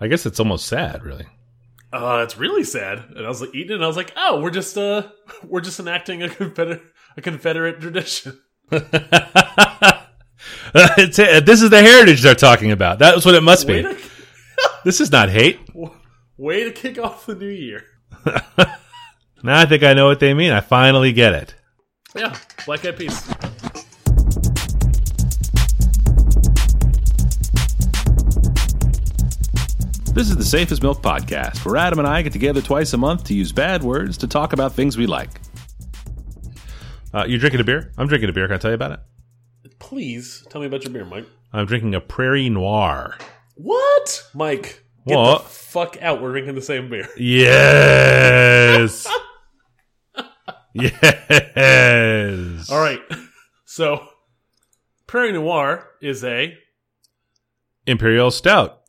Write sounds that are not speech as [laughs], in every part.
I guess it's almost sad, really. Uh, it's really sad. And I was like eating it, and I was like, oh, we're just uh, [laughs] we're just enacting a Confederate a Confederate tradition. [laughs] [laughs] it's, uh, this is the heritage they're talking about. That's what it must Way be. This is not hate. way to kick off the new year. Now I think I know what they mean. I finally get it. Yeah, Black Eyed Peas. This is the Safe as Milk podcast, where Adam and I get together twice a month to use bad words to talk about things we like. Uh, you're drinking a beer? I'm drinking a beer. Can I tell you about it? Please tell me about your beer, Mike. I'm drinking a Prairie Noir. What, Mike? Get What? the fuck out. We're drinking the same beer. Yes. [laughs] yes. All right. So, Prairie Noir is a Imperial Stout,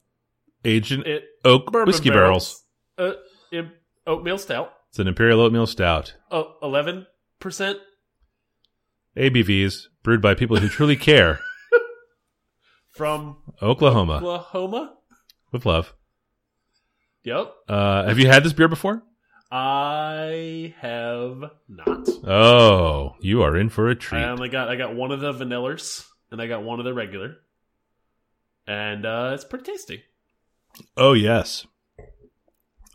aged in it oak whiskey barrels. Uh, im- oatmeal stout. It's an Imperial Oatmeal Stout. Uh, Eleven percent. ABVs brewed by people who truly care. [laughs] from Oklahoma, Oklahoma. with love. Yep. Uh, have you had this beer before? I have not. Oh, you are in for a treat. I only got I got one of the vanillars and I got one of the regular, and uh, it's pretty tasty. Oh yes.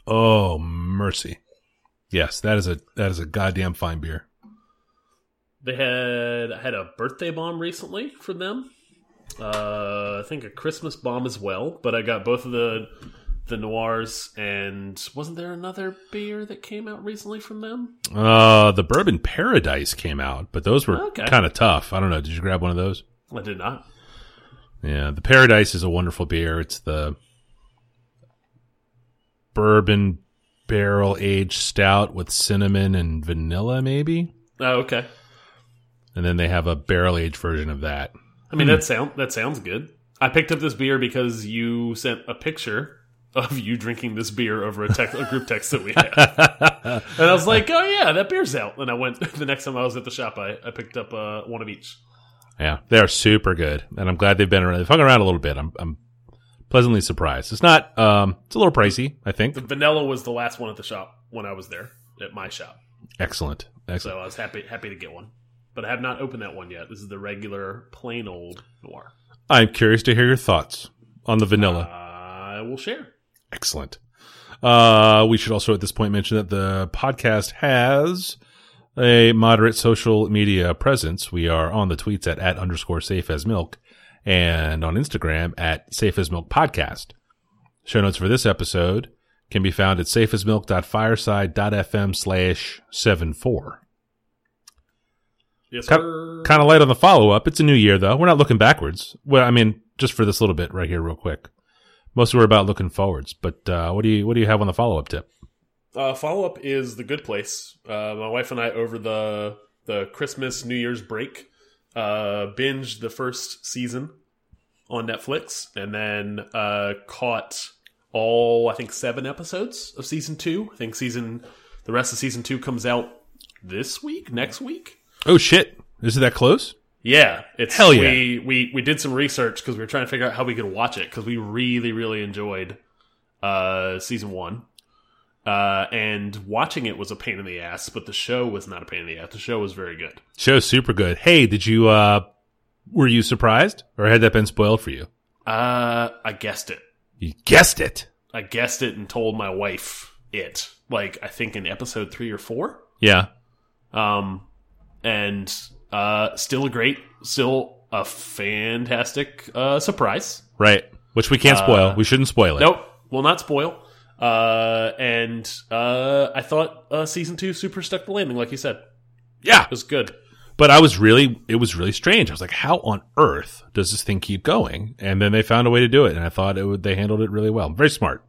Oh mercy. Yes, that is a that is a goddamn fine beer. They had I had a birthday bomb recently for them. Uh, I think a Christmas bomb as well, but I got both of the the noirs and wasn't there another beer that came out recently from them? Uh the Bourbon Paradise came out, but those were Okay. kind of tough. I don't know. Did you grab one of those? I did not. Yeah, the Paradise is a wonderful beer. It's the bourbon barrel aged stout with cinnamon and vanilla, maybe. Oh, okay. And then they have a barrel aged version of that. I mean that sound that sounds good. I picked up this beer because you sent a picture of you drinking this beer over a, text, a group text that we had, [laughs] and I was like, "Oh yeah, that beer's out." And I went [laughs] the next time I was at the shop. I, I picked up uh, one of each. Yeah, they're super good, and I'm glad they've been around. They've hung around a little bit. I'm, I'm pleasantly surprised. It's not. Um, it's a little pricey, I think. The vanilla was the last one at the shop when I was there at my shop, Excellent, excellent. so I was happy happy to get one. But I have not opened that one yet. This is the regular plain old noir. I'm curious to hear your thoughts on the vanilla. I will share. Excellent. Uh, we should also at this point mention that the podcast has a moderate social media presence. We are on the tweets at, at underscore safe as milk and on Instagram at safe as milk podcast. Show notes for this episode can be found at safeasmilk.fireside.fm slash seven four. Yes, Kind, sir. kind of light on the follow up. It's a new year though. We're not looking backwards. Well, I mean, just for this little bit right here, real quick. Mostly we're about looking forwards. But uh, what do you what do you have on the follow up tip? Uh, follow up is the good place. Uh, my wife and I over the the Christmas New Year's break uh, binged the first season on Netflix, and then uh, caught all I think seven episodes of season two. I think season the rest of season two comes out this week, next week. Oh shit! Is it that close? Yeah, it's Hell yeah. We we, we did some research because we were trying to figure out how we could watch it because we really really enjoyed uh, season one. Uh, and watching it was a pain in the ass, but the show was not a pain in the ass. The show was very good. Show's super good. Hey, did you uh were you surprised or had that been spoiled for you? Uh, I guessed it. You guessed it. I guessed it and told my wife it. Like I think in episode three or four. Yeah. Um, and uh, still a great, still a fantastic uh surprise. Right. Which we can't spoil. we shouldn't spoil it. Nope, will not spoil. Uh, and uh, I thought uh, season two super stuck the landing, like you said. Yeah. It was good. But I was really it was really strange. I was like, how on earth does this thing keep going? And then they found a way to do it, and I thought it would they handled it really well. Very smart.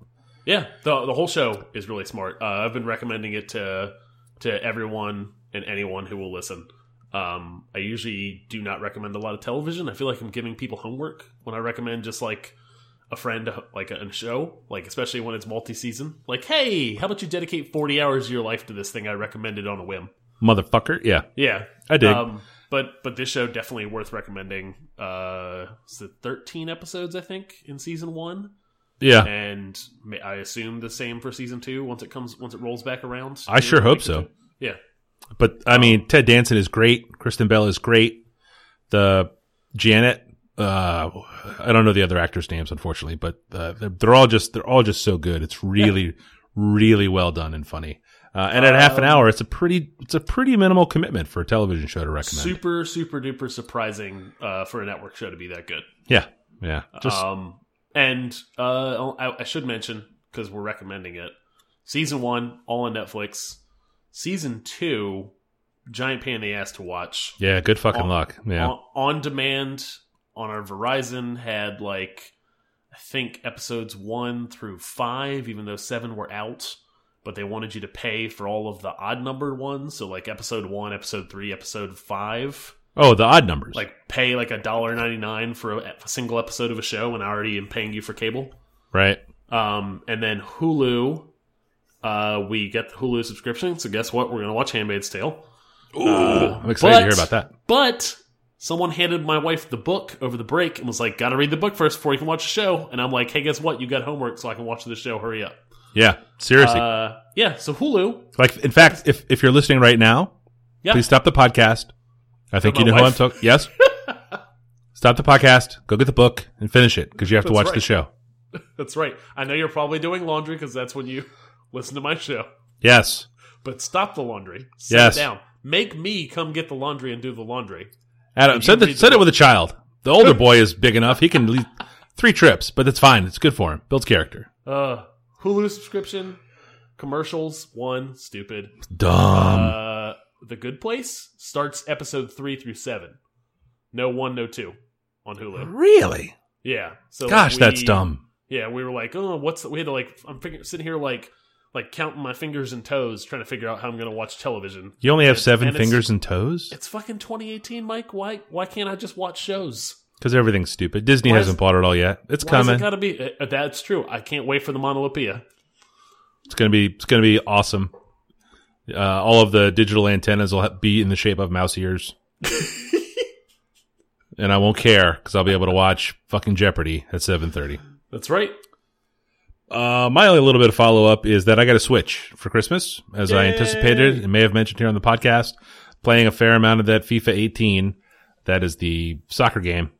Yeah, the the whole show is really smart. Uh, I've been recommending it to to everyone and anyone who will listen. Um, I usually do not recommend a lot of television. I feel like I'm giving people homework when I recommend just like a friend like a, a show, like especially when it's multi season. Like, hey, how about you dedicate 40 hours of your life to this thing I recommended on a whim? Motherfucker. Yeah. Yeah, I dig. Um, but but this show definitely worth recommending. Uh, is it 13 episodes I think in season one? Yeah, and I assume the same for season two once it comes once it rolls back around. I sure hope so. Yeah, but I mean, Ted Danson is great. Kristen Bell is great. The Janet, uh, I don't know the other actors' names, unfortunately, but uh, they're, they're all just they're all just so good. It's really, really well done and funny. Uh, and at half an Um, hour, it's a pretty it's a pretty minimal commitment for a television show to recommend. super super duper surprising uh, for a network show to be that good. Yeah, yeah. Just um, and uh, I, I should mention because we're recommending it. Season one, all on Netflix. Season two, giant pain in the ass to watch. yeah, good fucking on- luck. Yeah, On, on demand on our Verizon had like I think episodes one through five, even though seven were out. But they wanted you to pay for all of the odd numbered ones, so like episode one, episode three, episode five oh, the odd numbers. like pay like a dollar ninety nine for a, a single episode of a show, and I already am paying you for cable. right? Um, and then Hulu, uh, we get the Hulu subscription. So guess what? We're gonna watch Handmaid's Tale. Ooh, I'm excited to hear about that. But someone handed my wife the book over the break and was like, "Got to read the book first before you can watch the show." And I'm like, "Hey, guess what? You got homework, so I can watch the show. Hurry up." Yeah, seriously. Uh, yeah. So Hulu, like, in fact, if if you're listening right now, Yeah. please stop the podcast. I think you know who I'm talking. Yes. [laughs] stop the podcast. Go get the book and finish it because you have to That's watch right. the show. [laughs] that's right. I know you're probably doing laundry because that's when you [laughs] listen to my show. Yes. But stop the laundry. Sit Yes. down. Make me come get the laundry and do the laundry. Adam, said, the, said it with a child. The older boy is big enough. He can lead three trips, but that's fine. It's good for him. Builds character. Uh, Hulu subscription, commercials, one, stupid. Dumb. Uh, The Good Place starts episode three through seven. No one, no two on Hulu. really? Yeah. So Gosh, we- that's dumb. Yeah, we were like, oh, what's the, we had to like, I'm figure, sitting here like, like counting my fingers and toes, trying to figure out how I'm gonna watch television. You only have And- seven and fingers and toes? It's fucking 2018, Mike. Why, why can't I just watch shows? Because everything's stupid. Disney Why hasn't bought it all yet. It's coming. it gotta be? Uh, that's true. I can't wait for the Monolithia. It's gonna be. It's gonna be awesome. Uh, all of the digital antennas will be in the shape of mouse ears, [laughs] and I won't care because I'll be able to watch fucking Jeopardy at seven thirty. That's right. Uh, my only little bit of follow up is that I got a Switch for Christmas, as I anticipated and may have mentioned here on the podcast. Playing a fair amount of that FIFA 18. That is the soccer game.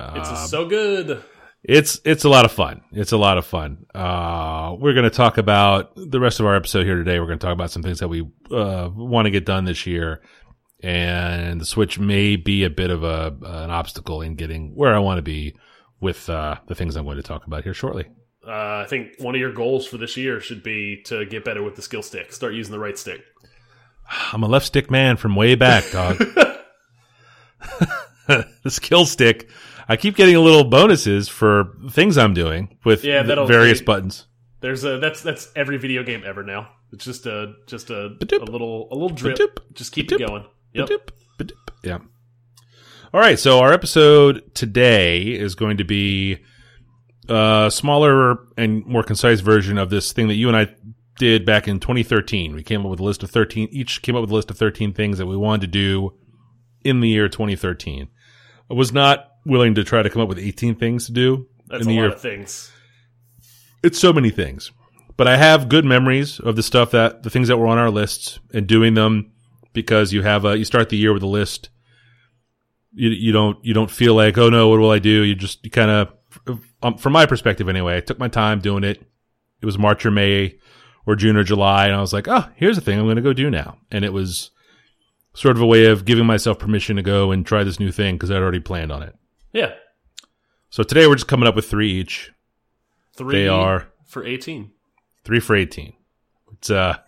It's Uh, so good. it's it's a lot of fun. It's a lot of fun. Uh, we're going to talk about the rest of our episode here today. We're going to talk about some things that we uh, want to get done this year, and the Switch may be a bit of a an obstacle in getting where I want to be with uh, the things I'm going to talk about here shortly. Uh, I think one of your goals for this year should be to get better with the skill stick. Start using the right stick. I'm a left stick man from way back, dog. [laughs] [laughs] the skill stick. I keep getting a little bonuses for things I'm doing with Yeah, various they- buttons. There's a that's that's every video game ever now. It's just a just a, a little a little drip. Just keep it going. Yep. Yeah. All right. So our episode today is going to be a smaller and more concise version of this thing that you and I did back in 2013. We came up with a list of 13, each came up with a list of 13 things that we wanted to do in the year 2013. I was not willing to try to come up with 18 things to do That's in a the lot year of things. it's so many things. But I have good memories of the stuff that the things that were on our lists and doing them because you have a you start the year with a list. You you don't you don't feel like oh no what will I do? You just you kind of um, from my perspective anyway. I took my time doing it. It was March or May or June or July, and I was like oh here's the thing I'm going to go do now, and it was sort of a way of giving myself permission to go and try this new thing because I'd already planned on it. Yeah. So today we're just coming up with three each. Three They are for eighteen. Three for 18. It's, uh,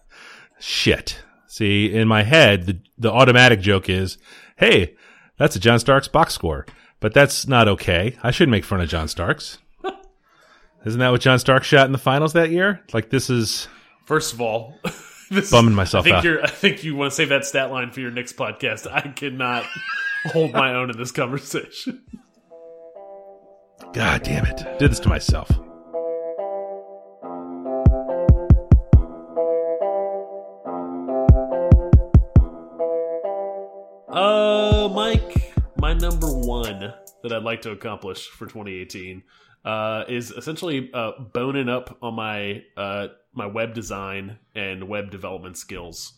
shit. See, in my head, the, the automatic joke is, hey, that's a John Starks box score. But that's not okay. I shouldn't make fun of John Starks. [laughs] Isn't that what John Starks shot in the finals that year? Like, this is First of all, [laughs] this bumming I myself think out. you're I think you want to save that stat line for your next podcast. I cannot [laughs] hold my own in this conversation. God damn it. Did this to myself. Uh, my number one that I'd like to accomplish for 2018 uh, is essentially uh, boning up on my uh, my web design and web development skills.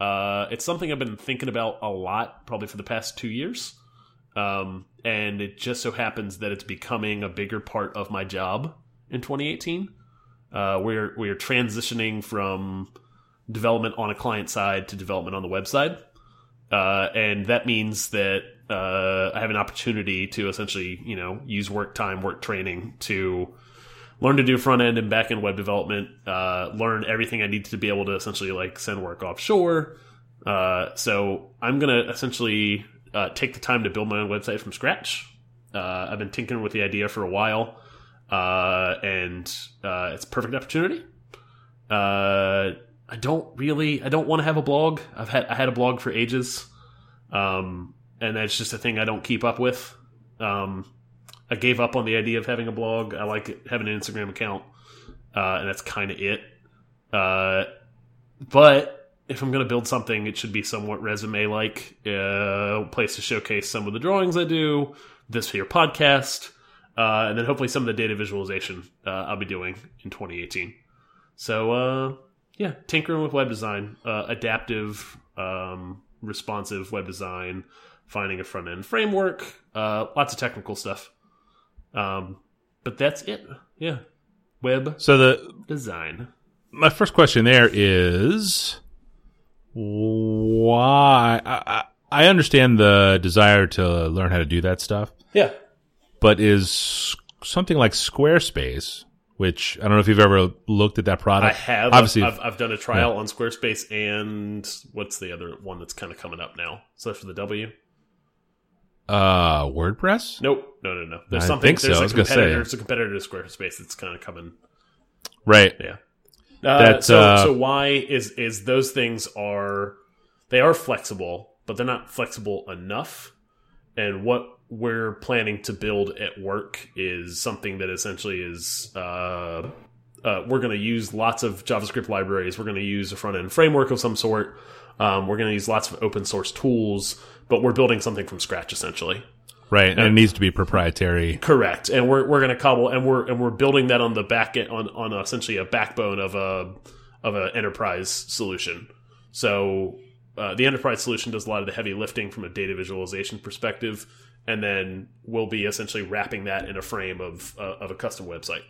Uh, it's something I've been thinking about a lot, probably for the past two years. Um, and it just so happens that it's becoming a bigger part of my job in 2018. Uh, we're we're transitioning from development on a client side to development on the website, uh, and that means that uh, I have an opportunity to essentially, you know, use work time, work training to learn to do front end and back end web development, uh, learn everything I need to be able to essentially like send work offshore. Uh, so I'm gonna essentially uh, take the time to build my own website from scratch. Uh, I've been tinkering with the idea for a while, uh, and it's a perfect opportunity. I don't really, I don't want to have a blog. I've had, I had a blog for ages, um, and that's just a thing I don't keep up with. Um, I gave up on the idea of having a blog. I like having an Instagram account, uh, and that's kind of it. Uh, but if I'm going to build something, it should be somewhat resume like, uh, place to showcase some of the drawings I do, this here podcast, uh, and then hopefully some of the data visualization uh, I'll be doing in 2018. So, uh, yeah, tinkering with web design, adaptive, um, responsive web design, finding a front end framework, lots of technical stuff. Um, but that's it. Yeah. Web So the design. my first question there is why I, I I understand the desire to learn how to do that stuff, Yeah. but is something like Squarespace, which I don't know if you've ever looked at that product. I have. obviously. I've, I've done a trial on Squarespace and what's the other one that's kind of coming up now? So for the W? Uh, WordPress. Nope. No, no, no. There's I something. think so. There's I a was say. competitor. There's a competitor to Squarespace that's kind of coming. Right. Yeah. Uh, That, so, uh, so why is is those things are they are flexible, but they're not flexible enough. And what we're planning to build at work is something that essentially is uh, uh, we're going to use lots of JavaScript libraries. We're going to use a front end framework of some sort. Um, we're going to use lots of open source tools, but we're building something from scratch essentially. Right. And it needs to be proprietary. Correct, and we're we're going to cobble and we're and we're building that on the back end on on essentially a backbone of a of an enterprise solution. So uh, the enterprise solution does a lot of the heavy lifting from a data visualization perspective, and then we'll be essentially wrapping that in a frame of uh, of a custom website.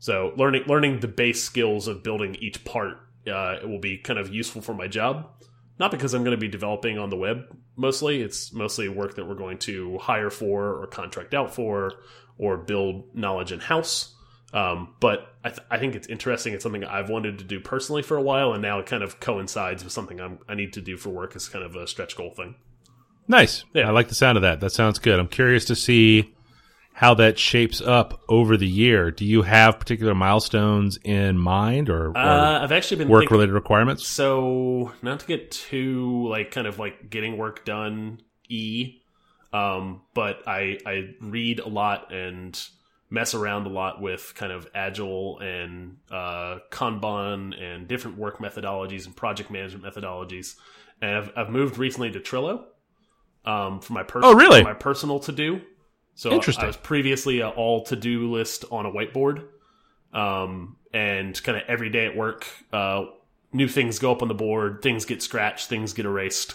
So learning learning the base skills of building each part uh, it will be kind of useful for my job. Not because I'm going to be developing on the web mostly. It's mostly work that we're going to hire for or contract out for or build knowledge in house. Um, but I, th I think it's interesting. It's something I've wanted to do personally for a while, and now it kind of coincides with something I'm, I need to do for work as kind of a stretch goal thing. Nice. Yeah. I like the sound of that. That sounds good. I'm curious to see how that shapes up over the year. Do you have particular milestones in mind or, or Uh, I've actually been work related requirements? So, not to get too like kind of like getting work done e, um, but I I read a lot and mess around a lot with kind of agile and uh, Kanban and different work methodologies and project management methodologies. And I've I've moved recently to Trello um, for my personal Oh, really? my personal to do. So Interesting. I was previously a all to do list on a whiteboard um, and kind of every day at work, uh, new things go up on the board, things get scratched, things get erased.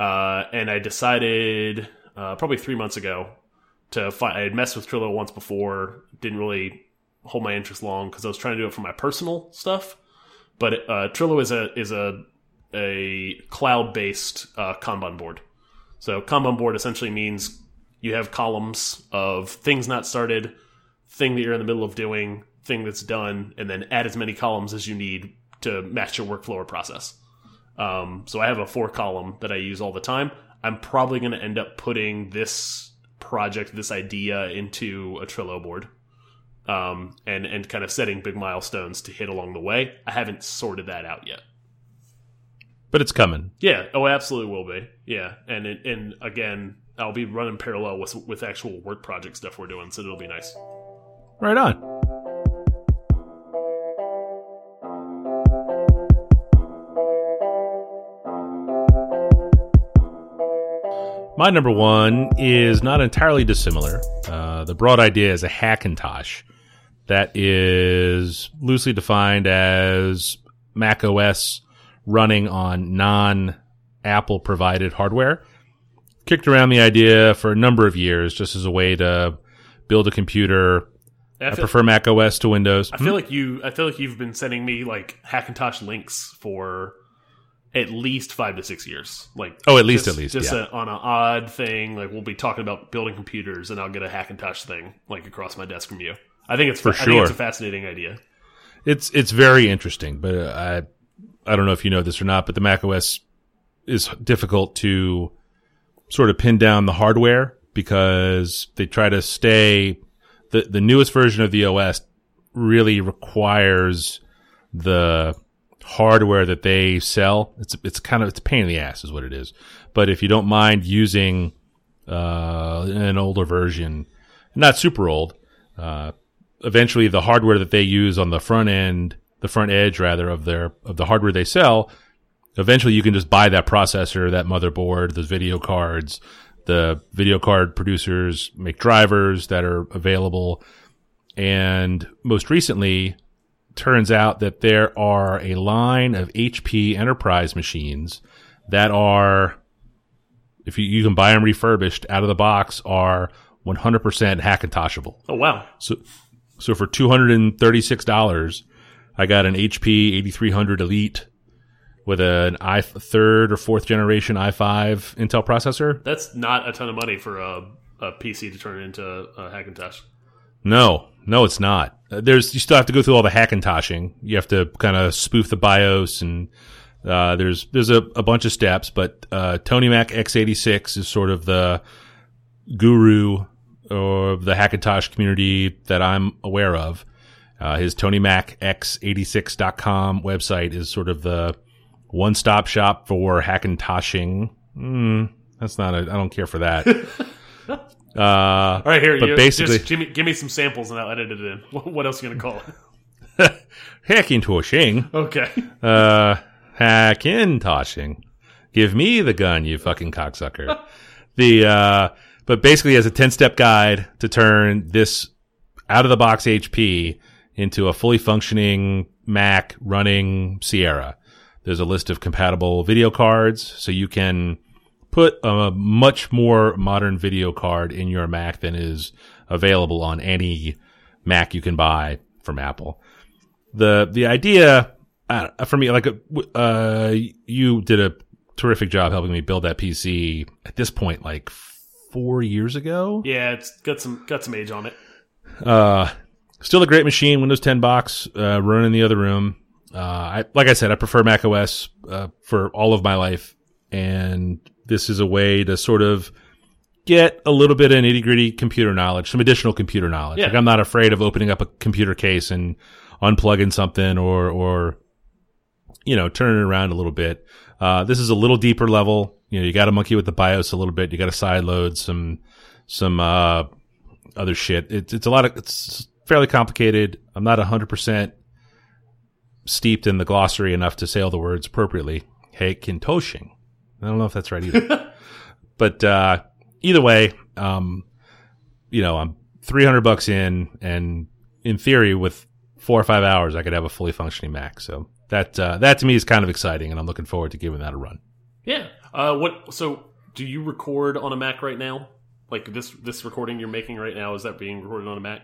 Uh, and I decided uh, probably three months ago to find. I had messed with Trello once before, didn't really hold my interest long because I was trying to do it for my personal stuff. But uh, Trello is a is a a cloud based uh, Kanban board. So Kanban board essentially means you have columns of things not started, thing that you're in the middle of doing, thing that's done, and then add as many columns as you need to match your workflow or process. Um, so I have a four column that I use all the time. I'm probably going to end up putting this project, this idea into a Trello board. Um, and, and kind of setting big milestones to hit along the way. I haven't sorted that out yet. But it's coming. Yeah. Oh, absolutely will be. Yeah. And it, and again, I'll be running parallel with with actual work project stuff we're doing, so it'll be nice. Right on. My number one is not entirely dissimilar. Uh, the broad idea is a Hackintosh that is loosely defined as Mac OS running on non Apple provided hardware. Kicked around the idea for a number of years just as a way to build a computer. I I prefer Mac OS to Windows. I feel like you. I feel like you've been sending me like Hackintosh links for at least five to six years. Like Oh, at least, just- at least, just yeah. a, on an odd thing. Like we'll be talking about building computers, and I'll get a Hackintosh thing like across my desk from you. I think it's For I think sure. it's a fascinating idea. It's it's very interesting, but uh, I I don't know if you know this or not, but the Mac OS is difficult to sort of pin down the hardware because they try to stay the the newest version of the OS really requires the hardware that they sell. It's it's kind of it's a pain in the ass is what it is. But if you don't mind using uh, an older version, not super old, uh, eventually the hardware that they use on the front end, the front edge rather of their of the hardware they sell, eventually you can just buy that processor, that motherboard, those video cards. The video card producers make drivers that are available. And most recently, turns out that there are a line of HP enterprise machines that are, if you, you can buy them refurbished out of the box, are 100% Hackintoshable. Oh wow! So, so for two hundred and thirty six dollars, I got an HP eighty three hundred Elite with an i third or fourth generation i five Intel processor. That's not a ton of money for a, a PC to turn into a Hackintosh. No, no, it's not. Uh, There's you still have to go through all the Hackintoshing. You have to kind of spoof the BIOS and. Uh, there's there's a, a bunch of steps, but uh, Tony Mac x86 is sort of the guru of the Hackintosh community that I'm aware of. Uh, his Tony Mac x86.com website is sort of the one stop shop for Hackintoshing. Mm, that's not a, I don't care for that. [laughs] uh, All right, here. But you, basically- just give me, give me some samples and I'll edit it in. [laughs] What, else are you gonna call it? [laughs] Hackintoshing, Okay. uh, Hackintoshing. Give me the gun, you fucking cocksucker. the, uh, but basically as a 10 step guide to turn this out of the box HP into a fully functioning Mac running Sierra. There's a list of compatible video cards, so you can put a much more modern video card in your Mac than is available on any Mac you can buy from Apple. The the idea uh, for me, like uh, you did a terrific job helping me build that PC. At this point, like four years ago, Yeah, it's got some got some age on it. uh, still a great machine, Windows 10 box, uh, running in the other room. Uh, I, like I said, I prefer Mac OS, uh, for all of my life. And this is a way to sort of get a little bit of nitty gritty computer knowledge, some additional computer knowledge. Yeah. Like I'm not afraid of opening up a computer case and unplugging something or, or, you know, turning it around a little bit. Uh, this is a little deeper level. You know, you got to monkey with the BIOS a little bit. You got to side load some, some, uh, other shit. It's, it's a lot of, it's fairly complicated. I'm not 100% steeped in the glossary enough to say all the words appropriately. Hey, Kintoshing. I don't know if that's right either. [laughs] but, uh, either way, um, you know, I'm 300 bucks in and in theory with four or five hours, I could have a fully functioning Mac. So that, uh, that to me is kind of exciting and I'm looking forward to giving that a run. Yeah. Uh, what? So, do you record on a Mac right now? Like this this recording you're making right now is that being recorded on a Mac?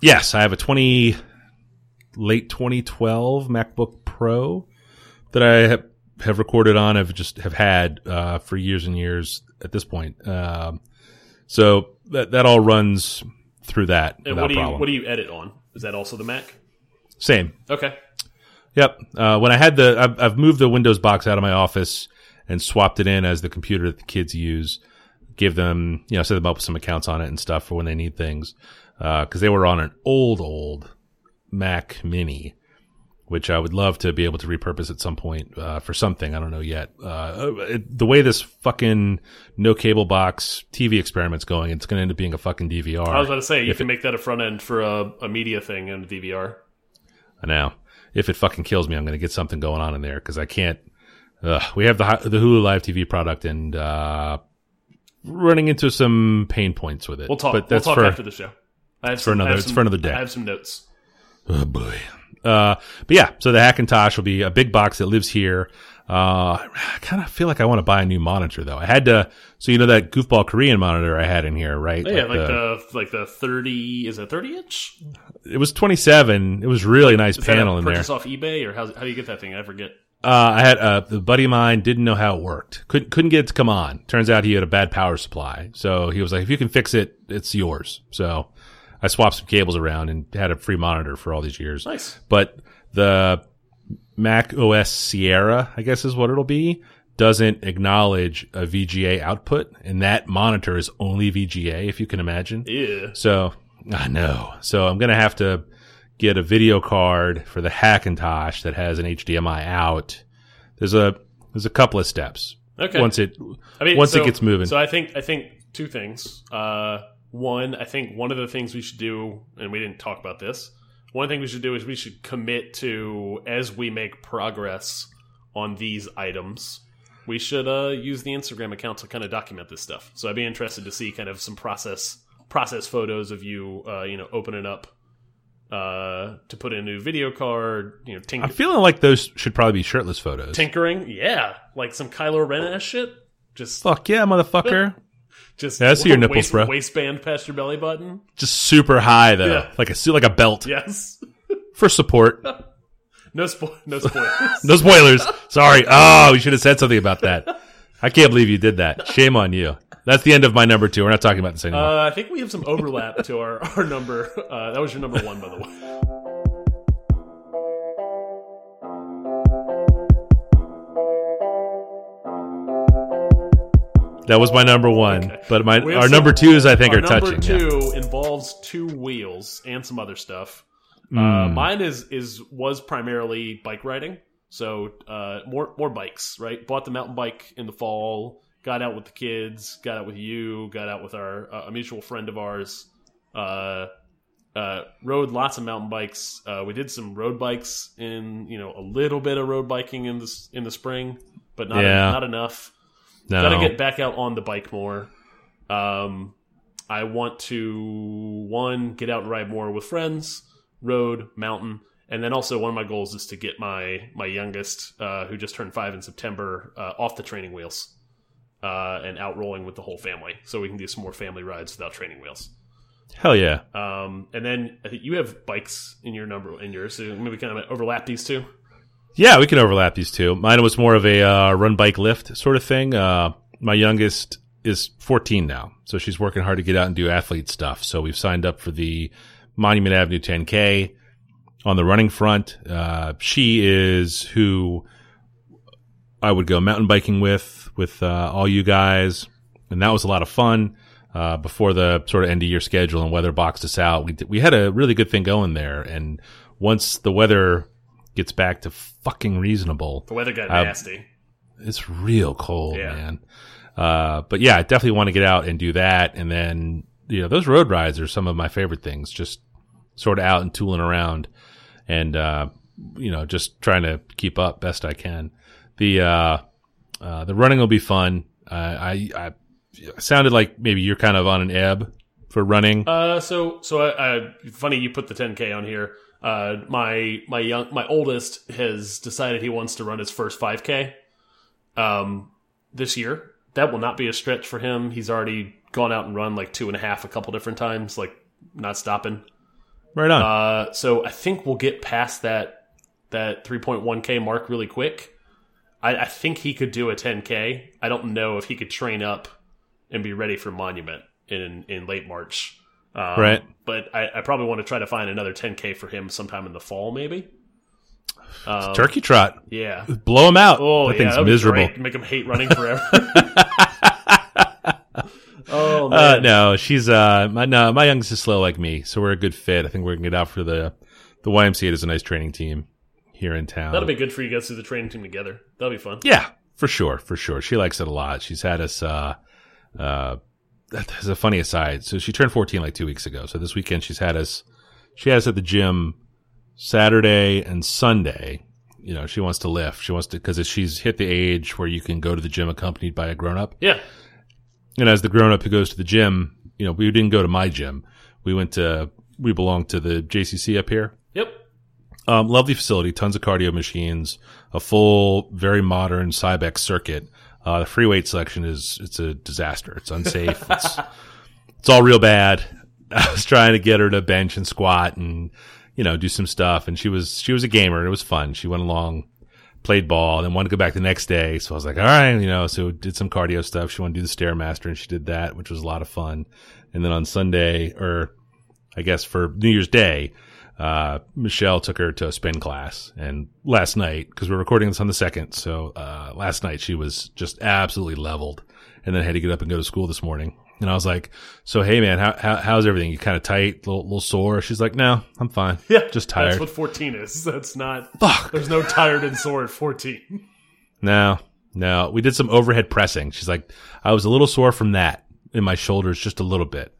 Yes, I have a 20 late 2012 MacBook Pro that I have, have recorded on. I've just have had uh, for years and years at this point. Um, so that that all runs through that And what do you problem. what do you edit on? Is that also the Mac? Same. Okay. Yep. Uh, when I had the, I've, I've moved the Windows box out of my office and swapped it in as the computer that the kids use. Give them, you know, set them up with some accounts on it and stuff for when they need things. Uh, cause they were on an old, old Mac mini, which I would love to be able to repurpose at some point, uh, for something. I don't know yet. Uh, it, the way this fucking no cable box TV experiment's going, it's going to end up being a fucking DVR. I was about to say you can make that a front end for a, a media thing and a DVR. I know. If it fucking kills me, I'm going to get something going on in there because I can't. Ugh, we have the the Hulu Live TV product, and uh, running into some pain points with it. We'll talk. But that's we'll talk for after the show. I have for some, I another- have it's for another day. I have some notes. Oh boy. Uh, but yeah, so the Hackintosh will be a big box that lives here. Uh, I kind of feel like I want to buy a new monitor though. I had to, so you know that goofball Korean monitor I had in here, right? Oh, yeah, like the like the thirty is it thirty inch? it was 27. It was really nice Is that panel a in there. purchase off eBay or how how do you get that thing? I forget. Uh, I had uh, a buddy of mine didn't know how it worked. Couldn't couldn't get it to come on. Turns out he had a bad power supply. So he was like, if you can fix it, it's yours. So I swapped some cables around and had a free monitor for all these years. Nice. But the Mac OS Sierra, I guess is what it'll be, doesn't acknowledge a VGA output. And that monitor is only VGA, if you can imagine. Yeah. So I know. So I'm gonna have to get a video card for the Hackintosh that has an HDMI out. There's a there's a couple of steps. Okay. Once it I mean, once so- it gets moving. So I think I think two things. Uh, one, I think one of the things we should do, and we didn't talk about this. One thing we should do is we should commit to as we make progress on these items. We should uh, use the Instagram account to kind of document this stuff. So I'd be interested to see kind of some process process photos of you, uh, you know, opening up uh, to put in a new video card. You know, I'm feeling like those should probably be shirtless photos. tinkering. Yeah, like some Kylo Ren ass shit. Just Fuck yeah, motherfucker. [laughs] Just Yeah, I see your nipples, waist, bro. Waistband past your belly button. Just super high though. Yeah. Like a suit like a belt Yes. [laughs] for support. [laughs] No spoil. No spoilers. [laughs] No spoilers. Sorry. Oh, we should have said something about that. I can't believe you did that. Shame on you. That's the end of my number two. We're not talking about this anymore. uh, I think we have some overlap to our our number. Uh, that was your number one, by the way. That was my number one. okay. But my our some- number twos I think are number touching. yeah. two involves two wheels and some other stuff. Uh, Mm. mine is is was primarily bike riding, so uh, more more bikes. Right, bought the mountain bike in the fall. Got out with the kids. Got out with you. Got out with our uh, a mutual friend of ours. Uh, uh, rode lots of mountain bikes. Uh, we did some road bikes in you know a little bit of road biking in this in the spring, but not Yeah. not enough. No. Gotta get back out on the bike more. Um, I want to one get out and ride more with friends, road, mountain, and then also one of my goals is to get my my youngest, uh, who just turned five in September, uh, off the training wheels uh, and out rolling with the whole family, so we can do some more family rides without training wheels. Hell yeah. Um, and then I think you have bikes in your number in yours, so maybe kind of overlap these two. Yeah, we can overlap these two. Mine was more of a uh, run, bike, lift sort of thing. Uh, my youngest is 14 now, so she's working hard to get out and do athlete stuff. So we've signed up for the Monument Avenue 10K on the running front. Uh, she is who I would go mountain biking with, with uh, all you guys, and that was a lot of fun. Uh, before the sort of end of year schedule and weather boxed us out, we we had a really good thing going there. And once the weather gets back to fucking reasonable, The weather got Uh, nasty. it's real cold, Yeah. man. Uh, but yeah, I definitely want to get out and do that. And then, you know, those road rides are some of my favorite things, just sort of out and tooling around and, uh, you know, just trying to keep up best I can. The, uh, uh, the running will be fun. Uh, I, I sounded like maybe you're kind of on an ebb for running. Uh, so so I, I funny you put the 10k on here. Uh, my my young my oldest has decided he wants to run his first 5k, um, this year. That will not be a stretch for him. He's already gone out and run like two and a half a couple different times, like not stopping. right on. Uh, so I think we'll get past that that 3.1k mark really quick. I, I think he could do a 10k. I don't know if he could train up and be ready for Monument in in late March. Um, Right. But I, I probably want to try to find another 10k for him sometime in the fall, maybe. Um, Turkey trot. Yeah. Blow him out. Oh, that yeah, thing's miserable. great. Make him hate running forever. [laughs] oh Uh, man. no, she's uh, my no, my youngest is slow like me, so we're a good fit. I think we're gonna get out for the the YMCA. There's a nice training team here in town. That'll be good for you guys to the training team together. That'll be fun. yeah, for sure, for sure. She likes it a lot. She's had us. Uh, uh, there's a funny aside. So she turned 14 like two weeks ago. So this weekend she's had us. She has us at the gym Saturday and Sunday. You know, she wants to lift. She wants to because she's hit the age where you can go to the gym accompanied by a grown up. Yeah. and as the grown up who goes to the gym, you know, we didn't go to my gym. We went to, we belong to the JCC up here. Yep. Um, lovely facility, tons of cardio machines, a full, very modern Cybex circuit. Uh, the free weight selection is, it's a disaster. It's unsafe. it's, [laughs] it's all real bad. [laughs] I was trying to get her to bench and squat and, you know, do some stuff. And she was, she was a gamer and it was fun. She went along, played ball and then wanted to go back the next day. So I was like, all right, you know, so did some cardio stuff. She wanted to do the Stairmaster and she did that, which was a lot of fun. And then on Sunday or I guess for New Year's Day, uh, Michelle took her to a spin class and last night, cause we're recording this on the second. So, uh, last night she was just absolutely leveled and then had to get up and go to school this morning. And I was like, so, hey man, how, how how's everything? You kind of tight, little, little sore? She's like, no, I'm fine. Yeah. Just tired. That's what 14 is. That's not. Fuck. There's no tired and sore at 14. No, no. We did some overhead pressing. She's like, I was a little sore from that in my shoulders, just a little bit.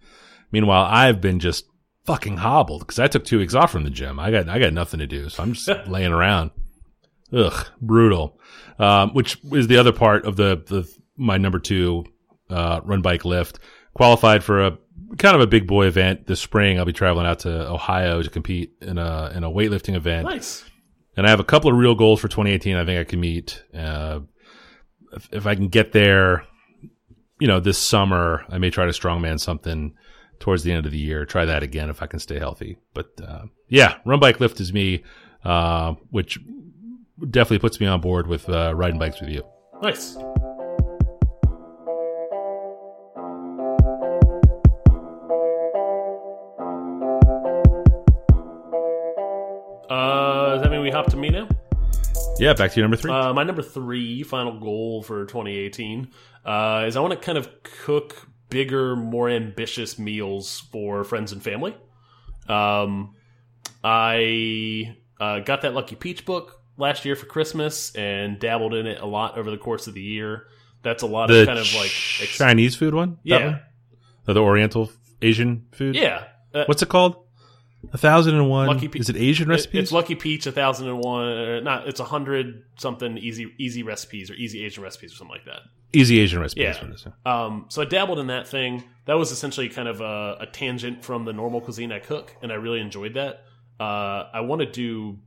Meanwhile, I've been just fucking hobbled because I took two weeks off from the gym. I got, I got nothing to do. So I'm just [laughs] laying around. Ugh, brutal. Um, which is the other part of the, the, my number two, uh, run bike lift qualified for a kind of a big boy event this spring. I'll be traveling out to Ohio to compete in a, in a weightlifting event. Nice. And I have a couple of real goals for 2018. I think I can meet. Uh, if, if I can get there, you know, this summer, I may try to strongman something towards the end of the year. Try that again if I can stay healthy. But uh, yeah, run bike lift is me, uh, which definitely puts me on board with uh, riding bikes with you. Nice. Uh, does that mean we hop to me now? Yeah, back to your number three. Uh, my number three final goal for 2018 uh, is I want to kind of cook bigger, more ambitious meals for friends and family. Um, I uh, got that Lucky Peach book last year for Christmas and dabbled in it a lot over the course of the year. That's a lot the of kind of like Chinese food one. Yeah, one? The Oriental Asian food. yeah. Uh, What's it called? A thousand and one. Lucky Pe- is it Asian it- recipes? it's Lucky Peach, a thousand and one. Uh, not it's a hundred something easy easy recipes or easy Asian recipes or something like that. Easy Asian recipes. Yeah. Um, so I dabbled in that thing. That was essentially kind of a, a tangent from the normal cuisine I cook, and I really enjoyed that. Uh, I want to do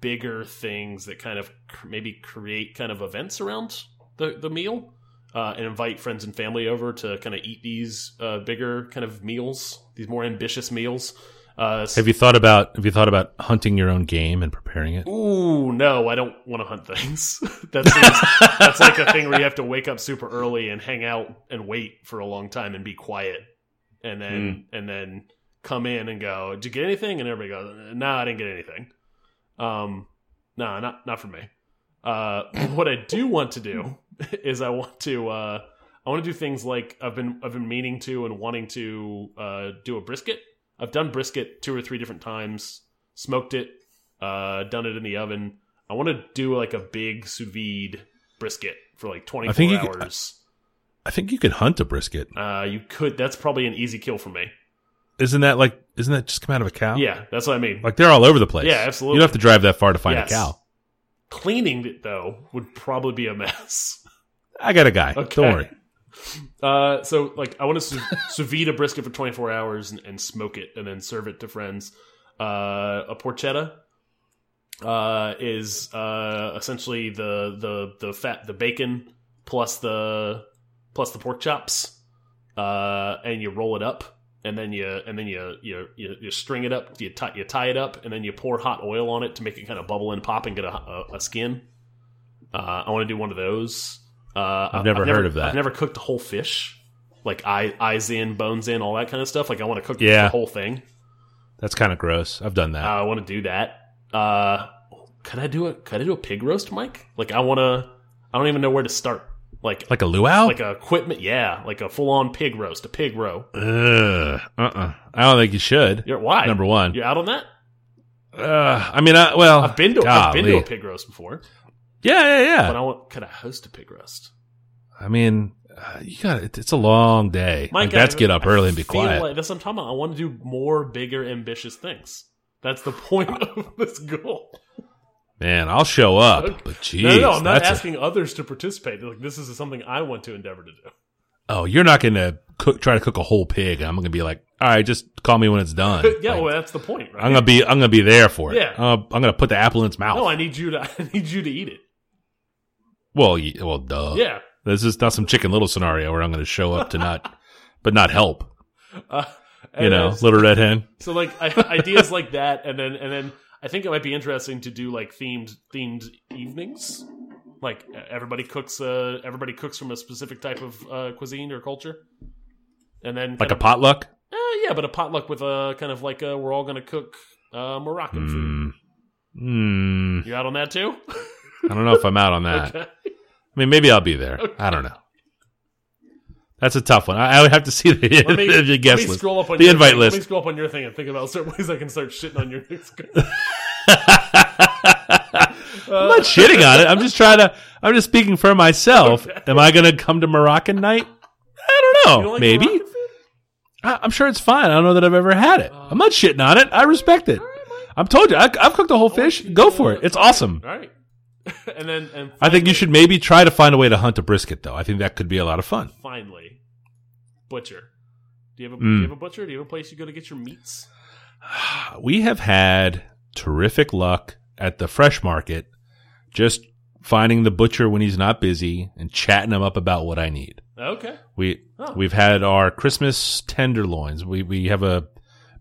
bigger things that kind of cr maybe create kind of events around the the meal, uh, and invite friends and family over to kind of eat these uh, bigger kind of meals, these more ambitious meals. Uh, Have you thought about Have you thought about hunting your own game and preparing it? Ooh, no, I don't want to hunt things. [laughs] that seems, that's like a thing where you have to wake up super early and hang out and wait for a long time and be quiet, and then and then come in and go, "Did you get anything?" And everybody goes, "No, I didn't get anything." Um, no, not not for me. Uh, what I do want to do [laughs] is I want to uh, I want to do things like I've been I've been meaning to and wanting to uh, do a brisket. I've done brisket two or three different times, smoked it, uh, done it in the oven. I want to do like a big sous vide brisket for like 24 think you could- hours. I think you could hunt a brisket. uh, you could. That's probably an easy kill for me. Isn't that like? Isn't that just come out of a cow? Yeah, that's what I mean. Like they're all over the place. Yeah, absolutely. You don't have to drive that far to find Yes. a cow. Cleaning it though would probably be a mess. I got a guy. Okay. Don't worry. [laughs] Uh, so like I want to [laughs] sous, vide a brisket for 24 hours and, and smoke it and then serve it to friends. Uh, a porchetta uh, is uh, essentially the the the fat the bacon plus the plus the pork chops, uh, and you roll it up and then you and then you you you, you string it up you tie you tie it up and then you pour hot oil on it to make it kind of bubble and pop and get a, a, a skin. Uh, I want to do one of those. Uh, I've never heard of that. I've never cooked a whole fish, like eye, eyes in, bones in, all that kind of stuff. Like I want to cook Yeah. the whole thing. That's kind of gross. I've done that. Uh, I want to do that. Uh, could I do it? Could I do a pig roast, Mike? Like I want to. I don't even know where to start. Like like a luau? like a equipment, yeah, like a full on pig roast, a pig row. Ugh. Uh-uh. I don't think you should. You're why? Number one. You're out on that. Uh, I mean, I, well, I've been to I've been to a pig roast before, Yeah, yeah, yeah. but I want. Could I host a pig roast? I mean, uh, you got it. It's a long day. Mike, like, that's I- get up I early and be quiet. Like, that's what I'm talking about. I want to do more, bigger, ambitious things. That's the point [laughs] of this goal. Man, I'll show up. Okay. But geez, no, no, no, I'm not that's a- asking others to participate. Like this is something I want to endeavor to do. oh, you're not going to cook, try to cook a whole pig. I'm going to be like, all right, just call me when it's done. [laughs] yeah, Like, well, that's the point, right? I'm gonna be, I'm gonna be there for it. Yeah. Uh, I'm gonna put the apple in its mouth. no, I need you to. [laughs] I need you to eat it. Well, well, duh. Yeah. This is not some Chicken Little scenario where I'm gonna show up to not, [laughs] but not help. Uh, You know, then- little red hen. So like I, ideas like that, and then and then I think it might be interesting to do like themed themed evenings. Like everybody cooks, uh, everybody cooks from a specific type of uh, cuisine or culture, and then Like a of- potluck. uh, yeah, but a potluck with a kind of like a, we're all gonna cook uh, Moroccan food. Hmm. Hmm. You out on that too? [laughs] I don't know if I'm out on that. okay. I mean, maybe I'll be there. I don't know. That's a tough one. I, I would have to see the, me, [laughs] the guest list. scroll up on The invite thing. list. Let me scroll up on your thing and think about certain [laughs] ways I can start shitting on your next. [laughs] I'm not uh, shitting on it. I'm just trying to. I'm just speaking for myself. Am I going to come to Moroccan night? I don't know. Don't like maybe. I, I'm sure it's fine. I don't know that I've ever had it. I'm not shitting on it. I respect it. I've told you. I, I've cooked a whole fish. Go for it. It's awesome. All right. [laughs] and then and I think you should maybe try to find a way to hunt a brisket, though. I think that could be a lot of fun. finally butcher. Do you have a Mm. do you have a butcher? Do you have a place you go to get your meats? [sighs] We have had terrific luck at the fresh market, just finding the butcher when he's not busy and chatting him up about what I need. Okay. We Oh. we've had our Christmas tenderloins. We we have a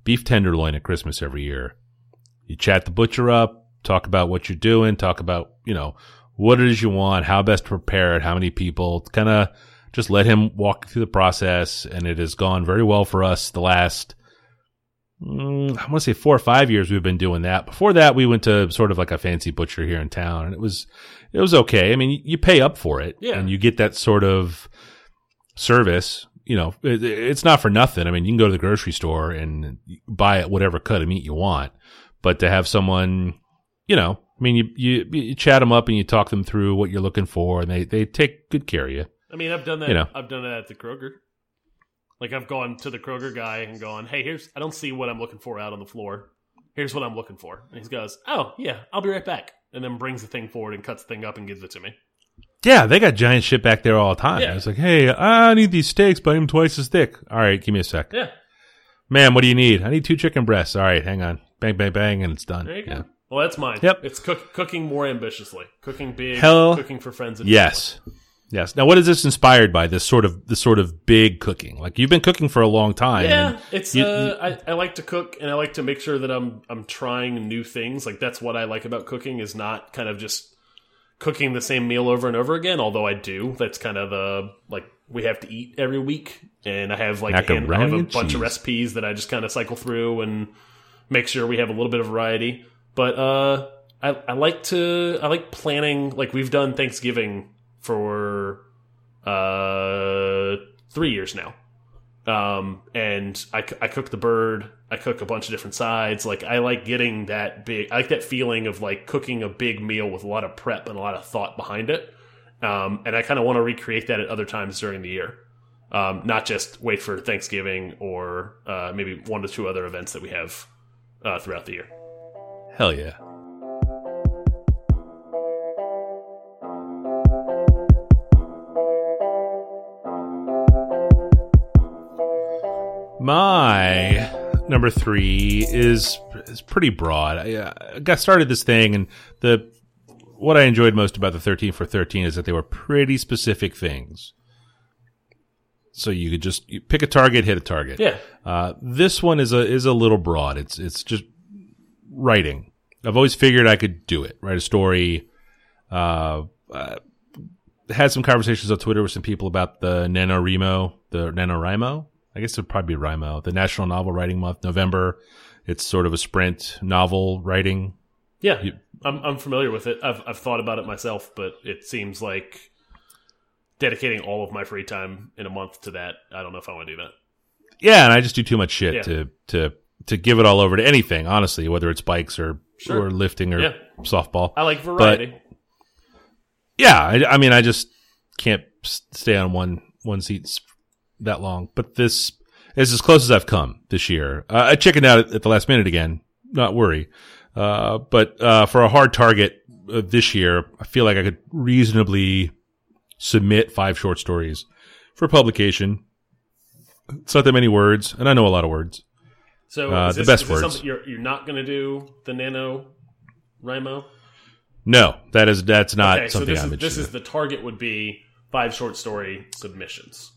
beef tenderloin at Christmas every year. You chat the butcher up, talk about what you're doing, talk about you know what it is you want, how best to prepare it, how many people, kind of just let him walk through the process, and it has gone very well for us the last. Mm, I want to say four or five years we've been doing that. Before that, we went to sort of like a fancy butcher here in town, and it was it was okay. I mean, you pay up for it, Yeah. and you get that sort of service. You know, it, it's not for nothing. I mean, you can go to the grocery store and buy whatever cut of meat you want, but to have someone, you know, I mean, you you, you chat them up and you talk them through what you're looking for, and they they take good care of you. I mean, I've done that. You know. I've done that at the Kroger. Like I've gone to the Kroger guy and gone, "Hey, here's I don't see what I'm looking for out on the floor. Here's what I'm looking for." And he goes, "Oh yeah, I'll be right back." And then brings the thing forward and cuts the thing up and gives it to me. Yeah, they got giant shit back there all the time. Yeah. It's like, hey, I need these steaks, but I'm twice as thick. All right, give me a sec. Yeah, Ma'am, what do you need? I need two chicken breasts. All right, hang on. Bang, bang, bang, and it's done. there you Yeah. go. Well, that's mine. Yep. It's cook, cooking more ambitiously, cooking big, Hell cooking for friends. And Yes. Yes. Now, what is this inspired by? This sort of this sort of big cooking. Like you've been cooking for a long time. Yeah, it's you- uh, I, I like to cook and I like to make sure that I'm I'm trying new things. Like that's what I like about cooking is not kind of just cooking the same meal over and over again. Although I do, that's kind of the like we have to eat every week, and I have like Macaroni and I have a bunch cheese. of recipes that I just kind of cycle through and make sure we have a little bit of variety. But uh, I I like to I like planning. Like we've done Thanksgiving for uh three years now. Um, and I cook the bird. I cook a bunch of different sides. Like I like getting that big. I like that feeling of like cooking a big meal with a lot of prep and a lot of thought behind it. Um, and I kind of want to recreate that at other times during the year. Um, not just wait for Thanksgiving or uh, maybe one to two other events that we have uh, throughout the year. Hell yeah. My number three is is pretty broad. I, uh, I got started this thing, and the what I enjoyed most about the thirteen for thirteen is that they were pretty specific things. So you could just you pick a target, hit a target. Yeah. Uh, this one is a is a little broad. It's it's just writing. I've always figured I could do it. Write a story. Uh, uh, had some conversations on Twitter with some people about the NaNoWriMo, the NaNoWriMo. I guess it would probably be RIMO, the National Novel Writing Month, November. It's sort of a sprint novel writing. Yeah, You- I'm I'm familiar with it. I've I've thought about it myself, but it seems like dedicating all of my free time in a month to that. I don't know if I want to do that. Yeah, and I just do too much shit Yeah. to to to give it all over to anything. Honestly, whether it's bikes or Sure. or lifting or Yeah. softball. I like variety. yeah, I, I mean, I just can't stay on one one seat that long. But this is as close as I've come this year. Uh, I chickened out at, at the last minute again. Not worry, uh, but uh, for a hard target uh, this year, I feel like I could reasonably submit five short stories for publication. It's not that many words, and I know a lot of words. So Uh, is the best this words. something You're you're not going to do the nano Rimo. No, that is that's not Okay, so something this I'm is this is the target would be five short story submissions.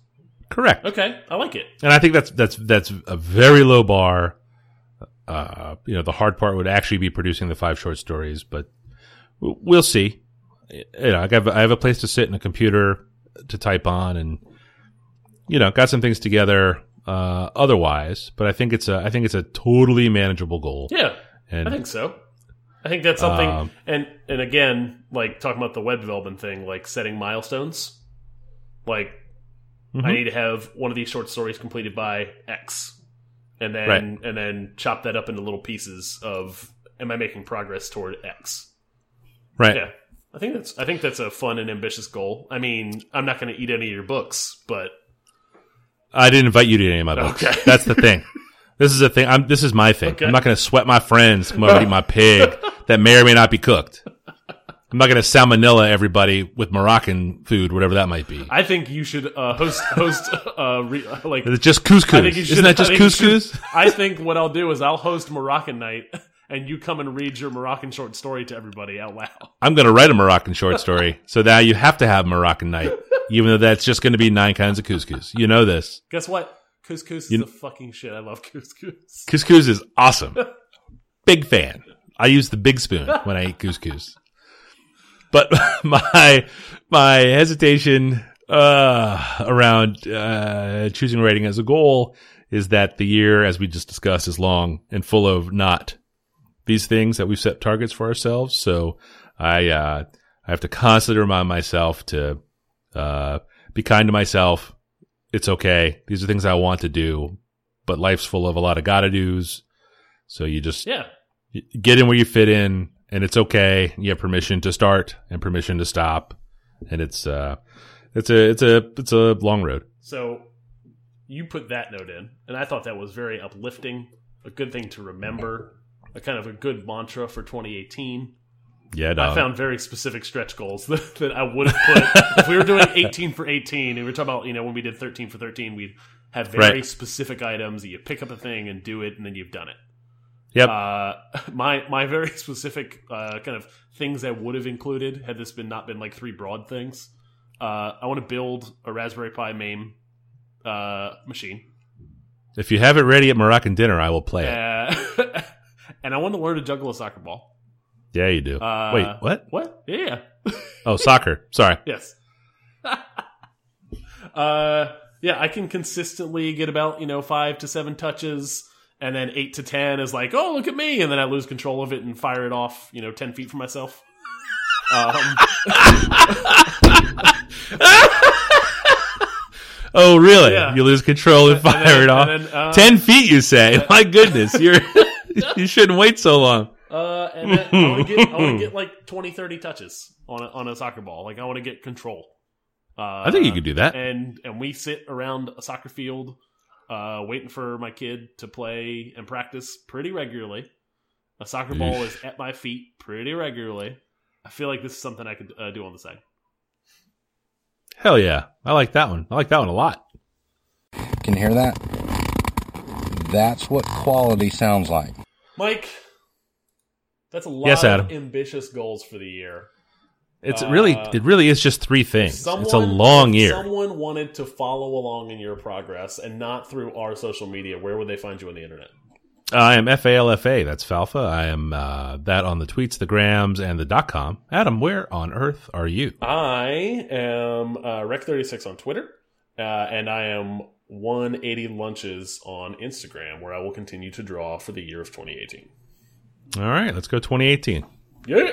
Correct. Okay, I like it. and I think that's that's that's a very low bar. Uh, you know, the hard part would actually be producing the five short stories, but we'll see. You know, I have I have a place to sit and a computer to type on, and you know, got some things together. Uh, otherwise, but I think it's a I think it's a totally manageable goal. Yeah, and I think so. I think that's something. Um, and and again, like talking about the web development thing, like setting milestones. Like I Mhm. need to have one of these short stories completed by X, and then Right. and then chop that up into little pieces of am I making progress toward X? right. Yeah, I think that's I think that's a fun and ambitious goal. I mean, I'm not going to eat any of your books, but I didn't invite you to any of my books. Okay. That's the thing. This is a thing. I'm, this is my thing. Okay. I'm not going to sweat my friends come over to eat my pig that may or may not be cooked. I'm not going to salmonella everybody with Moroccan food, whatever that might be. I think you should uh, host host uh, re, like It's just couscous. I think you should. Isn't that just I couscous? should- I think what I'll do is I'll host Moroccan night, and you come and read your Moroccan short story to everybody out loud. [laughs] I'm going to write a Moroccan short story. So now you have to have Moroccan night, even though that's just going to be nine kinds of couscous. You know this. Guess what? Couscous is You- the fucking shit. I love couscous. [laughs] Couscous is awesome. Big fan. I use the big spoon when I eat couscous. But [laughs] my my hesitation uh, around uh, choosing writing as a goal is that the year, as we just discussed, is long and full of not these things that we've set targets for ourselves. So I uh, I have to constantly remind myself to uh, be kind to myself. It's okay. These are things I want to do, but life's full of a lot of gotta dos. So you just Yeah, get in where you fit in, and it's okay. You have permission to start and permission to stop, and it's uh, it's a it's a it's a long road. So you put that note in, and I thought that was very uplifting, a good thing to remember, a kind of a good mantra for 2018. Yeah, I found very specific stretch goals [laughs] that, that I would have put if we were doing 18 for 18 and we were talking about you know when we did 13 for 13 we'd have very Right. specific items that you pick up a thing and do it and then you've done it Yep. uh, [laughs] my my very specific uh, kind of things I would have included had this been not been like three broad things uh, I want to build a Raspberry Pi MAME uh, machine if you have it ready at Moroccan dinner, I will play it. [laughs] and I want to learn to juggle a soccer ball Yeah, you do. uh, Wait, what? what yeah [laughs] Oh, soccer. Sorry. Yes. [laughs] uh, yeah, I can consistently get about you know five to seven touches, and then eight to ten is like, oh look at me, and then I lose control of it and fire it off, you know, ten feet from myself. [laughs] Um, Oh, really? Yeah. You lose control and fire then- it off. and then, uh, Ten feet, you say? My goodness, you're [laughs] you shouldn't wait so long. uh, and then I want to get I want to [laughs] get like 20, 30 touches on a, on a soccer ball. Like I want to get control. Uh, I think you could do that. and and we sit around a soccer field uh, waiting for my kid to play and practice pretty regularly a soccer ball is at my feet pretty regularly i feel like this is something i could uh, do on the side Hell yeah, I like that one. I like that one a lot. Can you hear that? That's what quality sounds like. Mike that's a lot Yes, Adam. of ambitious goals for the year It's really, Uh, it really is just three things. Someone, it's a long if year. someone wanted to follow along in your progress and not through our social media where would they find you on the internet I am FALFA. That's Falfa. I am uh, that on the tweets, the grams, and the dot com. Adam, where on earth are you? I am uh, Rec36 on Twitter, uh, and I am 180 Lunches on Instagram, where I will continue to draw for the year of 2018. All right, let's go 2018. Yeah!